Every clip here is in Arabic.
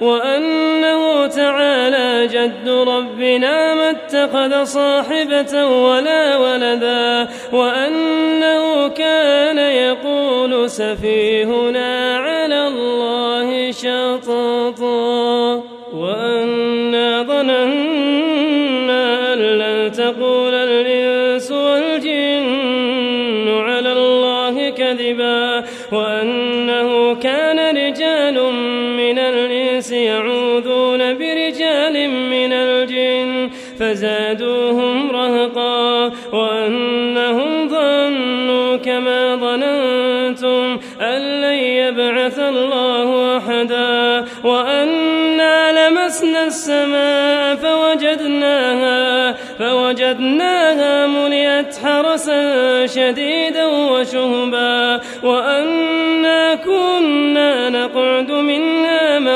وأنه تعالى جد ربنا ما اتخذ صاحبة ولا ولدا وأنه كان يقول سفيهنا على الله شططا وأنا ظننا أن لن تقول الإنس والجن على الله كذبا وأنه كان رجال من الإنس يعوذون برجال من الجن فزادوهم رهقا وأنهم ظنوا كما ظننتم أن لن يبعث الله أحدا وأنا لمسنا السماء فوجدناها فوجدناها ملئت حرسا شديدا وشهبا وأنا كنا نقعد منها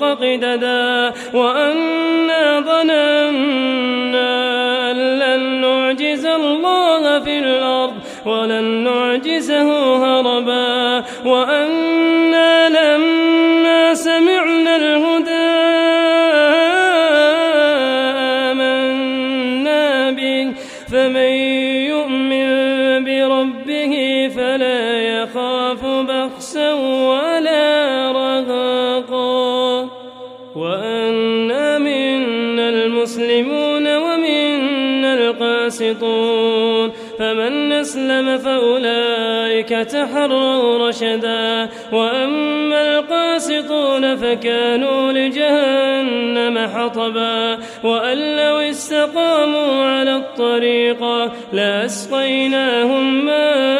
قددا وأنا ظننا أن لن نعجز الله في الأرض ولن نعجزه هربا وأنا لما سمعنا الهدى آمنا به فمن يؤمن بربه فلا المسلمون ومنا القاسطون فمن أسلم فأولئك تحروا رشدا وأما القاسطون فكانوا لجهنم حطبا وأن لو استقاموا على الطريقة لأسقيناهم ماء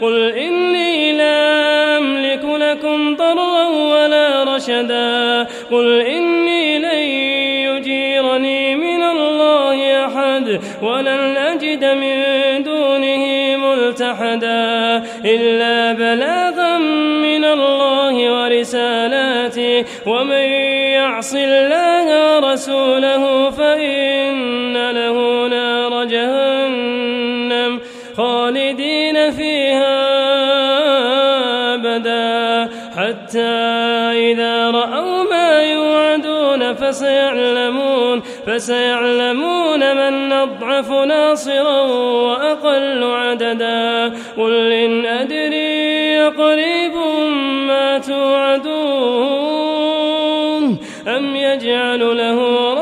قل إني لا أملك لكم ضرا ولا رشدا قل إني لن يجيرني من الله أحد ولن أجد من دونه ملتحدا إلا بلاغا من الله ورسالاته ومن يعص الله ورسوله فإن خالدين فيها أبدا. حتى إذا رأوا ما يوعدون فسيعلمون فسيعلمون من أضعف ناصرا وأقل عددا. قل إن أدري قريب ما توعدون. أم يجعل له أمدا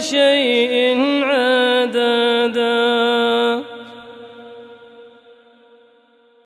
شيء